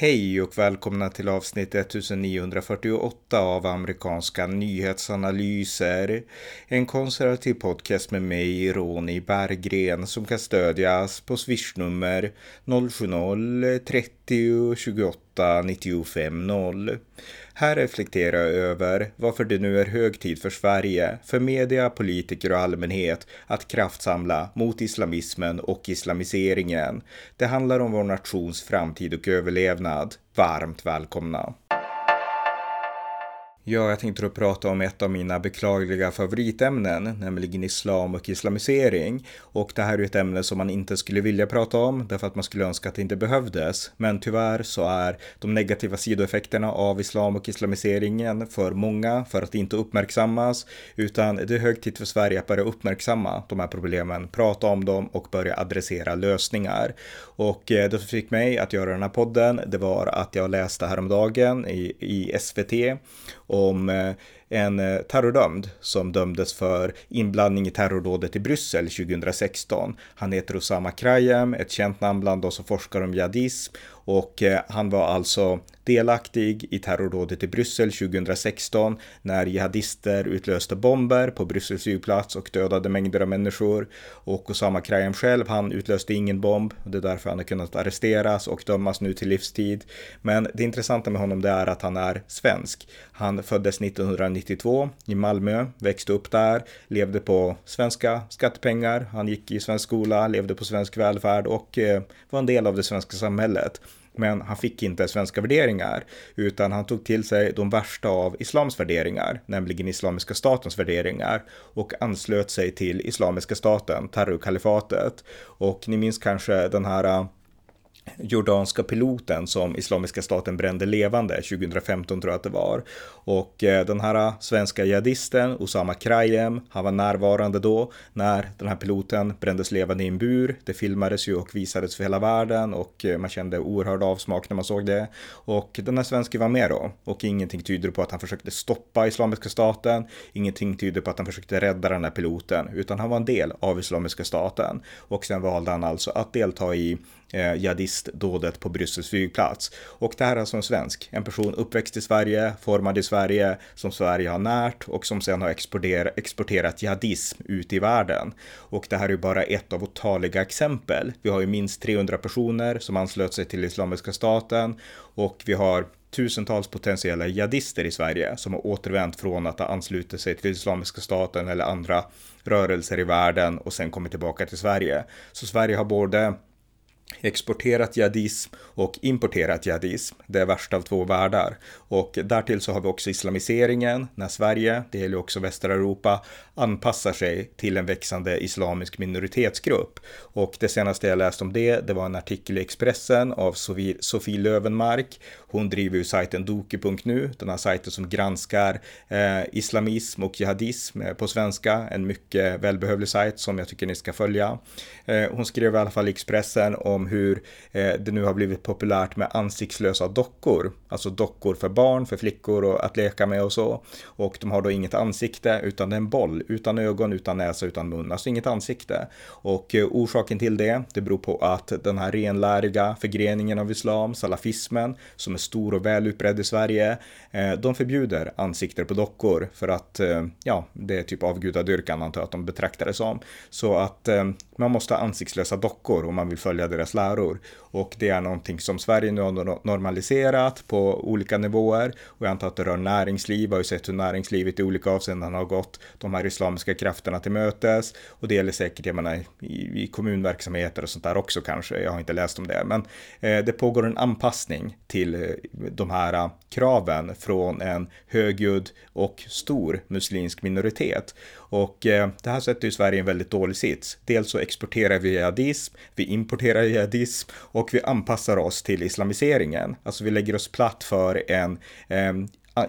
Hej och välkomna till avsnitt 1948 av amerikanska nyhetsanalyser. En konservativ podcast med mig, Ronny Berggren, som kan stödjas på swishnummer 070-30 28 95 0. Här reflekterar jag över varför det nu är hög tid för Sverige, för media, politiker och allmänhet att kraftsamla mot islamismen och islamiseringen. Det handlar om vår nations framtid och överlevnad. Varmt välkomna! Ja, jag tänkte då prata om ett av mina beklagliga favoritämnen, nämligen islam och islamisering. Och det här är ett ämne som man inte skulle vilja prata om, därför att man skulle önska att det inte behövdes. Men tyvärr så är de negativa sidoeffekterna av islam och islamiseringen för många för att inte uppmärksammas, utan det är hög tid för Sverige att börja uppmärksamma de här problemen, prata om dem och börja adressera lösningar. Och eh, det som fick mig att göra den här podden, det var att jag läste häromdagen i, i SVT om eh, en eh, terrordömd som dömdes för inblandning i terrordådet i Bryssel 2016. Han heter Osama Krayem, ett känt namn bland de som forskar om jihadism och eh, han var alltså delaktig i terrordådet i Bryssel 2016 när jihadister utlöste bomber på Bryssels flygplats och dödade mängder av människor. Och Osama Krayem själv, han utlöste ingen bomb. Det är därför han har kunnat arresteras och dömas nu till livstid. Men det intressanta med honom det är att han är svensk. Han föddes 1992 i Malmö, växte upp där, levde på svenska skattepengar. Han gick i svensk skola, levde på svensk välfärd och eh, var en del av det svenska samhället. Men han fick inte svenska värderingar, utan han tog till sig de värsta av islams värderingar, nämligen Islamiska statens värderingar, och anslöt sig till Islamiska staten, terrorkalifatet. Och ni minns kanske den här jordanska piloten som Islamiska staten brände levande 2015 tror jag att det var. Och eh, den här eh, svenska jihadisten Osama Krayem, han var närvarande då när den här piloten brändes levande i en bur. Det filmades ju och visades för hela världen och eh, man kände oerhörd avsmak när man såg det. Och den här svensken var med då och ingenting tyder på att han försökte stoppa Islamiska staten. Ingenting tyder på att han försökte rädda den här piloten, utan han var en del av Islamiska staten. Och sen valde han alltså att delta i eh, terroristdådet på Bryssels flygplats. Och det här är alltså en svensk, en person uppväxt i Sverige, formad i Sverige, som Sverige har närt och som sen har exporterat, exporterat jihadism ut i världen. Och det här är bara ett av otaliga exempel. Vi har ju minst 300 personer som anslöt sig till Islamiska staten och vi har tusentals potentiella jihadister i Sverige som har återvänt från att ha anslutit sig till Islamiska staten eller andra rörelser i världen och sen kommit tillbaka till Sverige. Så Sverige har både exporterat jihadism och importerat jihadism. Det är värsta av två världar. Och därtill så har vi också islamiseringen när Sverige, det gäller också västra Europa, anpassar sig till en växande islamisk minoritetsgrupp. Och det senaste jag läste om det, det var en artikel i Expressen av Sofie Lövenmark. Hon driver ju sajten doku.nu, den här sajten som granskar eh, islamism och jihadism eh, på svenska. En mycket välbehövlig sajt som jag tycker ni ska följa. Eh, hon skrev i alla fall i Expressen om hur eh, det nu har blivit populärt med ansiktslösa dockor. Alltså dockor för barn, för flickor och att leka med och så. Och de har då inget ansikte utan det är en boll utan ögon, utan näsa, utan mun, alltså inget ansikte. Och eh, orsaken till det, det beror på att den här renläriga förgreningen av islam, salafismen, som är stor och väl utbredd i Sverige, eh, de förbjuder ansikten på dockor för att, eh, ja, det är typ avgudadyrkan antar jag att de betraktar det som. Så att eh, man måste ha ansiktslösa dockor om man vill följa deras läror. Och det är någonting som Sverige nu har normaliserat på olika nivåer. Och jag antar att det rör näringsliv, jag har ju sett hur näringslivet i olika avseenden har gått de här islamiska krafterna till mötes. Och det gäller säkert, jag menar, i, i kommunverksamheter och sånt där också kanske. Jag har inte läst om det. Men eh, det pågår en anpassning till eh, de här eh, kraven från en högljudd och stor muslimsk minoritet. Och eh, det här sätter ju Sverige i en väldigt dålig sits. Dels så exporterar vi jihadism, vi importerar jihadism och vi anpassar oss till islamiseringen. Alltså vi lägger oss platt för en eh,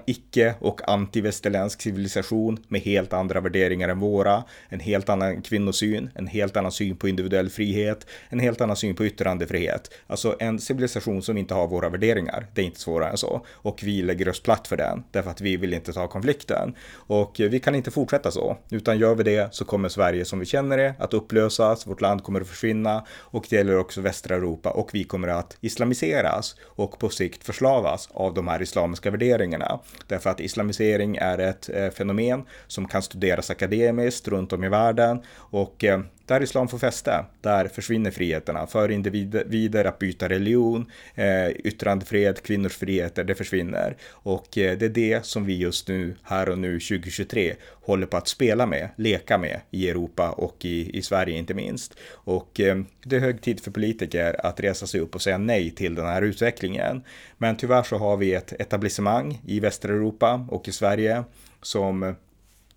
icke och antivästerländsk civilisation med helt andra värderingar än våra, en helt annan kvinnosyn, en helt annan syn på individuell frihet, en helt annan syn på yttrandefrihet. Alltså en civilisation som inte har våra värderingar. Det är inte svårare än så. Och vi lägger oss platt för den, därför att vi vill inte ta konflikten. Och vi kan inte fortsätta så, utan gör vi det så kommer Sverige som vi känner det att upplösas, vårt land kommer att försvinna och det gäller också västra Europa och vi kommer att islamiseras och på sikt förslavas av de här islamiska värderingarna. Därför att islamisering är ett eh, fenomen som kan studeras akademiskt runt om i världen och eh, där islam får fäste, där försvinner friheterna för individer att byta religion, eh, yttrandefrihet, kvinnors friheter, det försvinner. Och eh, det är det som vi just nu, här och nu 2023, håller på att spela med, leka med i Europa och i, i Sverige inte minst. Och eh, det är hög tid för politiker att resa sig upp och säga nej till den här utvecklingen. Men tyvärr så har vi ett etablissemang i Västeuropa och i Sverige som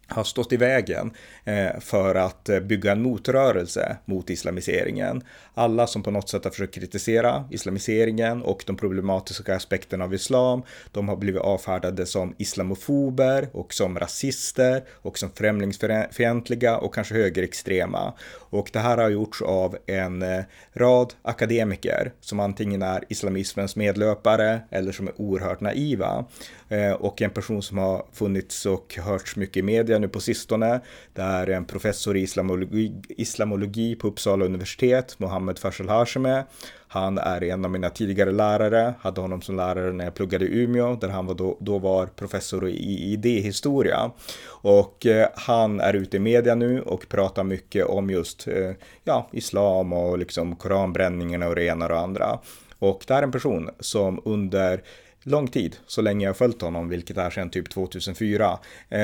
har stått i vägen eh, för att eh, bygga en motrörelse mot islamiseringen. Alla som på något sätt har försökt kritisera islamiseringen och de problematiska aspekterna av islam, de har blivit avfärdade som islamofober och som rasister och som främlingsfientliga och kanske högerextrema. Och det här har gjorts av en eh, rad akademiker som antingen är islamismens medlöpare eller som är oerhört naiva. Och en person som har funnits och hörts mycket i media nu på sistone. Det är en professor i islamologi, islamologi på Uppsala universitet, Mohammed Faisal Hashemeh. Han är en av mina tidigare lärare, hade honom som lärare när jag pluggade i Umeå, där han var då, då var professor i idéhistoria. Och eh, han är ute i media nu och pratar mycket om just eh, ja, islam och liksom koranbränningarna och det ena och det andra. Och det här är en person som under lång tid, så länge jag följt honom, vilket är sedan typ 2004, eh,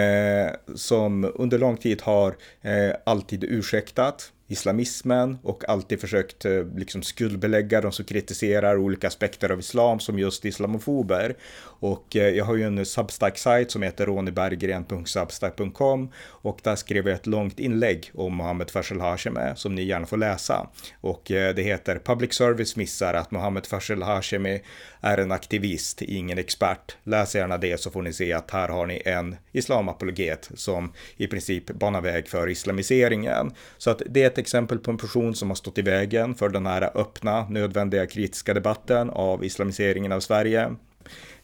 som under lång tid har eh, alltid ursäktat islamismen och alltid försökt eh, liksom skuldbelägga de som kritiserar olika aspekter av islam som just islamofober. Och eh, jag har ju en Substack-sajt som heter roniberggren.substack.com och där skrev jag ett långt inlägg om Mohammed Faisal Hashemi eh, som ni gärna får läsa. Och eh, det heter Public Service missar att Mohammed Faisal Hashemi är en aktivist, ingen expert. Läs gärna det så får ni se att här har ni en islamapologet som i princip banar väg för islamiseringen. Så att det är ett exempel på en person som har stått i vägen för den här öppna, nödvändiga kritiska debatten av islamiseringen av Sverige.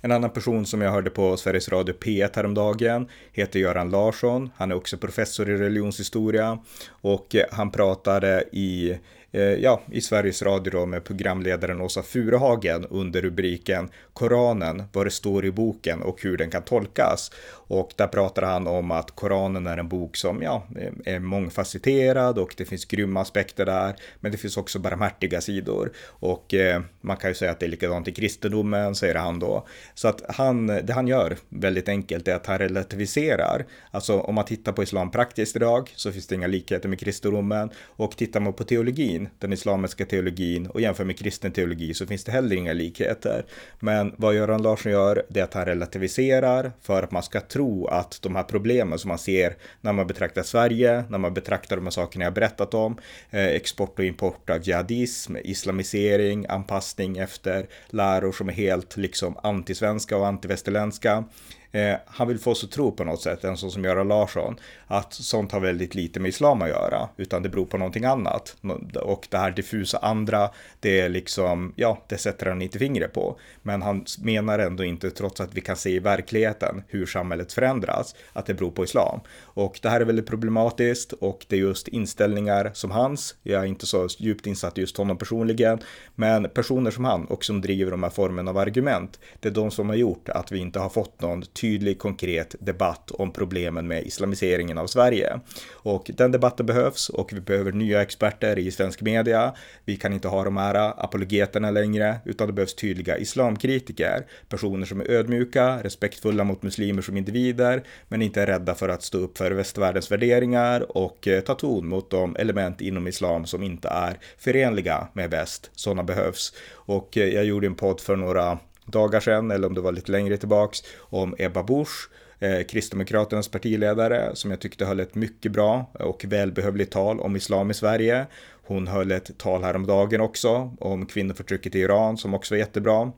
En annan person som jag hörde på Sveriges Radio P1 häromdagen heter Göran Larsson. Han är också professor i religionshistoria och eh, han pratade i Eh, ja, i Sveriges Radio då med programledaren Åsa Furuhagen under rubriken Koranen, vad det står i boken och hur den kan tolkas. Och där pratar han om att Koranen är en bok som ja, är mångfacetterad och det finns grymma aspekter där, men det finns också barmhärtiga sidor. Och eh, man kan ju säga att det är likadant i kristendomen, säger han då. Så att han, det han gör väldigt enkelt är att han relativiserar. Alltså om man tittar på islam praktiskt idag så finns det inga likheter med kristendomen och tittar man på teologin den islamiska teologin och jämför med kristen teologi så finns det heller inga likheter. Men vad Göran Larsson gör, det är att han relativiserar för att man ska tro att de här problemen som man ser när man betraktar Sverige, när man betraktar de här sakerna jag berättat om, eh, export och import av jihadism, islamisering, anpassning efter läror som är helt liksom antisvenska och antivästerländska, Eh, han vill få oss att tro på något sätt, en sån som Göran Larsson, att sånt har väldigt lite med islam att göra, utan det beror på någonting annat. Och det här diffusa andra, det är liksom, ja, det sätter han inte fingret på. Men han menar ändå inte, trots att vi kan se i verkligheten hur samhället förändras, att det beror på islam. Och det här är väldigt problematiskt och det är just inställningar som hans, jag är inte så djupt insatt i just honom personligen, men personer som han och som driver de här formen av argument, det är de som har gjort att vi inte har fått någon tydlig tydlig konkret debatt om problemen med islamiseringen av Sverige. Och den debatten behövs och vi behöver nya experter i svensk media. Vi kan inte ha de här apologeterna längre, utan det behövs tydliga islamkritiker, personer som är ödmjuka, respektfulla mot muslimer som individer, men inte är rädda för att stå upp för västvärldens värderingar och eh, ta ton mot de element inom islam som inte är förenliga med väst. Sådana behövs. Och eh, jag gjorde en podd för några dagar sedan, eller om det var lite längre tillbaks, om Ebba Busch, eh, Kristdemokraternas partiledare, som jag tyckte höll ett mycket bra och välbehövligt tal om islam i Sverige. Hon höll ett tal häromdagen också om kvinnoförtrycket i Iran som också var jättebra.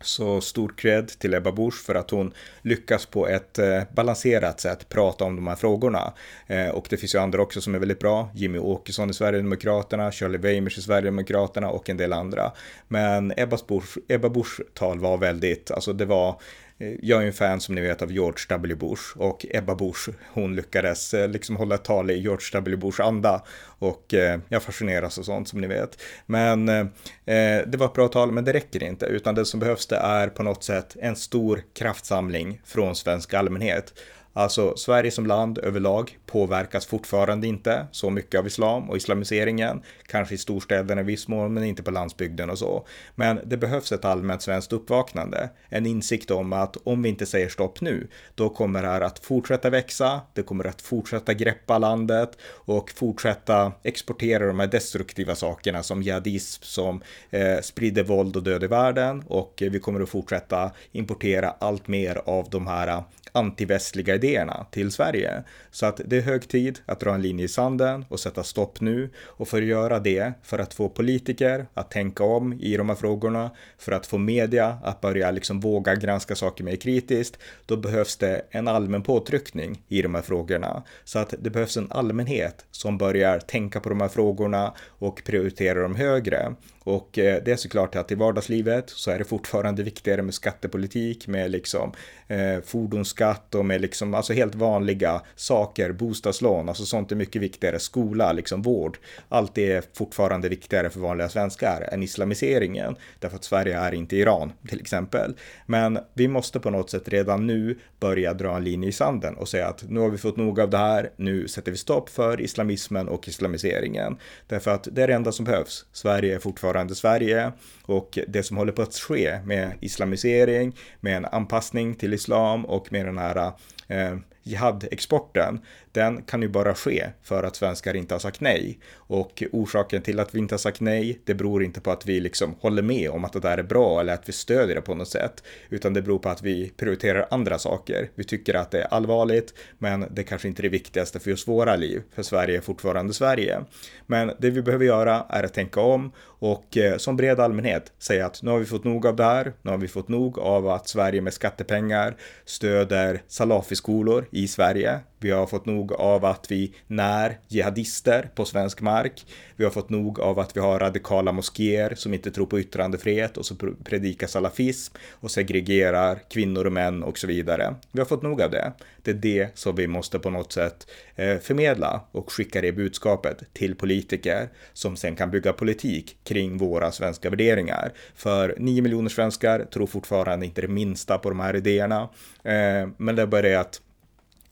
Så stor cred till Ebba Busch för att hon lyckas på ett eh, balanserat sätt prata om de här frågorna. Eh, och det finns ju andra också som är väldigt bra. Jimmy Åkesson i Sverigedemokraterna, Charlie Weimers i Sverigedemokraterna och en del andra. Men Ebba Busch, tal var väldigt, alltså det var Eh, jag är en fan som ni vet av George W. Bush och Ebba Bush, hon lyckades eh, liksom hålla ett tal i George W. Bush anda och eh, jag fascineras och sånt som ni vet. Men eh, det var ett bra tal, men det räcker inte, utan det som behövs det är på något sätt en stor kraftsamling från svensk allmänhet. Alltså Sverige som land överlag påverkas fortfarande inte så mycket av islam och islamiseringen. Kanske i storstäderna i viss mån, men inte på landsbygden och så. Men det behövs ett allmänt svenskt uppvaknande. En insikt om att om vi inte säger stopp nu, då kommer det här att fortsätta växa. Det kommer att fortsätta greppa landet och fortsätta exportera de här destruktiva sakerna som jihadism, som eh, sprider våld och död i världen och eh, vi kommer att fortsätta importera allt mer av de här eh, antivästliga idéerna till Sverige. Så att det är hög tid att dra en linje i sanden och sätta stopp nu. Och för att göra det, för att få politiker att tänka om i de här frågorna, för att få media att börja liksom våga granska saker mer kritiskt, då behövs det en allmän påtryckning i de här frågorna. Så att det behövs en allmänhet som börjar tänka på de här frågorna och prioritera dem högre. Och eh, det är såklart att i vardagslivet så är det fortfarande viktigare med skattepolitik, med liksom eh, fordonsskatt och med liksom alltså helt vanliga saker, bostadslån, alltså sånt är mycket viktigare, skola, liksom vård. Allt det är fortfarande viktigare för vanliga svenskar än islamiseringen, därför att Sverige är inte Iran till exempel. Men vi måste på något sätt redan nu börja dra en linje i sanden och säga att nu har vi fått nog av det här, nu sätter vi stopp för islamismen och islamiseringen. Därför att det är det enda som behövs. Sverige är fortfarande nuvarande Sverige och det som håller på att ske med islamisering, med en anpassning till islam och med den här eh, jihad-exporten, den kan ju bara ske för att svenskar inte har sagt nej. Och orsaken till att vi inte har sagt nej, det beror inte på att vi liksom håller med om att det där är bra eller att vi stödjer det på något sätt, utan det beror på att vi prioriterar andra saker. Vi tycker att det är allvarligt, men det kanske inte är det viktigaste för just våra liv, för Sverige är fortfarande Sverige. Men det vi behöver göra är att tänka om och eh, som bred allmänhet säga att nu har vi fått nog av det här, nu har vi fått nog av att Sverige med skattepengar stöder salafiskolor i Sverige. Vi har fått nog av att vi när jihadister på svensk mark. Vi har fått nog av att vi har radikala moskéer som inte tror på yttrandefrihet och så predikar salafism och segregerar kvinnor och män och så vidare. Vi har fått nog av det. Det är det som vi måste på något sätt eh, förmedla och skicka det budskapet till politiker som sen kan bygga politik kring våra svenska värderingar. För nio miljoner svenskar tror fortfarande inte det minsta på de här idéerna. Eh, men det är bara det att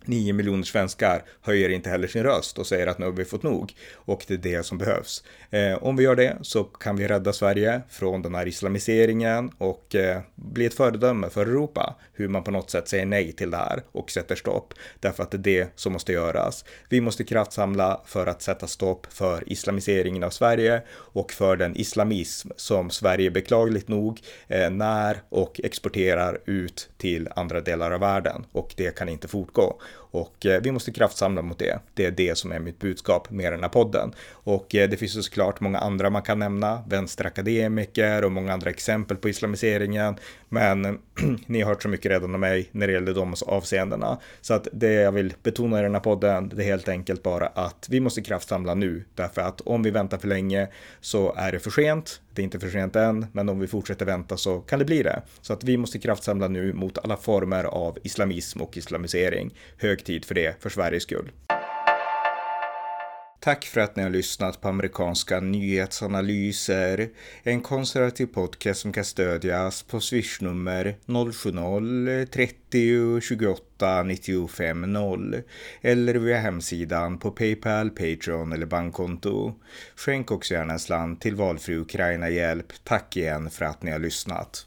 9 miljoner svenskar höjer inte heller sin röst och säger att nu har vi fått nog. Och det är det som behövs. Eh, om vi gör det så kan vi rädda Sverige från den här islamiseringen och eh, bli ett föredöme för Europa. Hur man på något sätt säger nej till det här och sätter stopp. Därför att det är det som måste göras. Vi måste kraftsamla för att sätta stopp för islamiseringen av Sverige och för den islamism som Sverige beklagligt nog eh, när och exporterar ut till andra delar av världen. Och det kan inte fortgå. Och eh, vi måste kraftsamla mot det. Det är det som är mitt budskap med den här podden. Och eh, det finns ju såklart många andra man kan nämna, vänsterakademiker och många andra exempel på islamiseringen. Men ni har hört så mycket redan av mig när det gäller de avseendena. Så att det jag vill betona i den här podden, det är helt enkelt bara att vi måste kraftsamla nu. Därför att om vi väntar för länge så är det för sent. Det är inte för sent än, men om vi fortsätter vänta så kan det bli det. Så att vi måste kraftsamla nu mot alla former av islamism och islamisering. Hög tid för det, för Sveriges skull. Tack för att ni har lyssnat på amerikanska nyhetsanalyser. En konservativ podcast som kan stödjas på swishnummer 070-30 28 95 0 eller via hemsidan på Paypal, Patreon eller bankkonto. Skänk också gärna en slant till valfri Ukraina-hjälp. Tack igen för att ni har lyssnat.